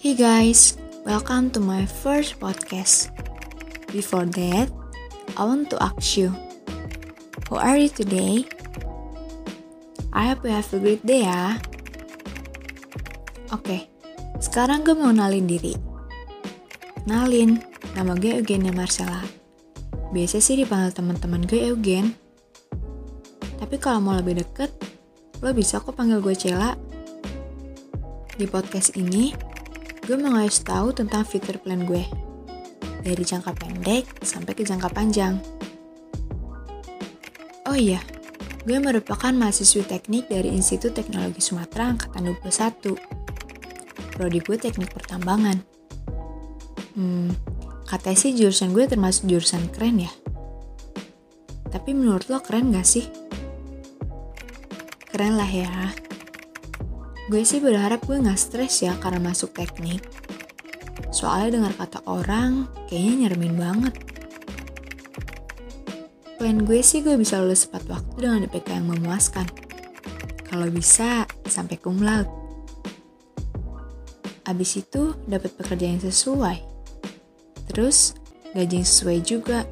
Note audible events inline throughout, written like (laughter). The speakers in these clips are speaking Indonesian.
Hey guys, welcome to my first podcast. Before that, I want to ask you, how are you today? I hope you have a great day ya. Oke, sekarang gue mau nalin diri. Nalin, nama gue Eugenia Marcella. Biasa sih dipanggil teman-teman gue Eugen. Tapi kalau mau lebih deket, lo bisa kok panggil gue Cela. Di podcast ini, gue mau ngasih tahu tentang fitur plan gue. Dari jangka pendek sampai ke jangka panjang. Oh iya, gue merupakan mahasiswi teknik dari Institut Teknologi Sumatera Angkatan 21. Prodi gue teknik pertambangan. Hmm, katanya sih jurusan gue termasuk jurusan keren ya. Tapi menurut lo keren gak sih? Keren lah ya. Gue sih berharap gue gak stres ya karena masuk teknik. Soalnya dengar kata orang, kayaknya nyeremin banget. Plan gue sih gue bisa lulus tepat waktu dengan IPK yang memuaskan. Kalau bisa, sampai cum laude. Abis itu, dapat pekerjaan yang sesuai. Terus, gaji yang sesuai juga,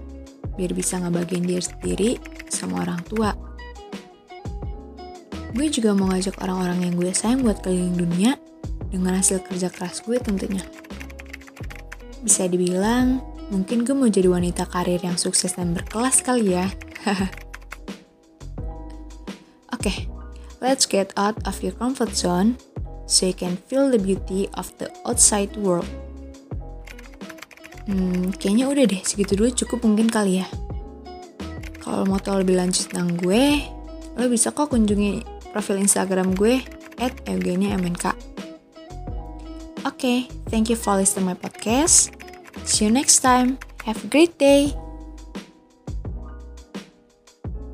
biar bisa ngebagiin diri sendiri sama orang tua. Gue juga mau ngajak orang-orang yang gue sayang buat keliling dunia dengan hasil kerja keras gue tentunya. Bisa dibilang, mungkin gue mau jadi wanita karir yang sukses dan berkelas kali ya. (laughs) Oke, okay, let's get out of your comfort zone so you can feel the beauty of the outside world. Hmm, kayaknya udah deh, segitu dulu cukup mungkin kali ya. Kalau mau tahu lebih lanjut tentang gue, lo bisa kok kunjungi profil Instagram gue at eugeniamnk. Oke, okay, thank you for listening my podcast. See you next time. Have a great day.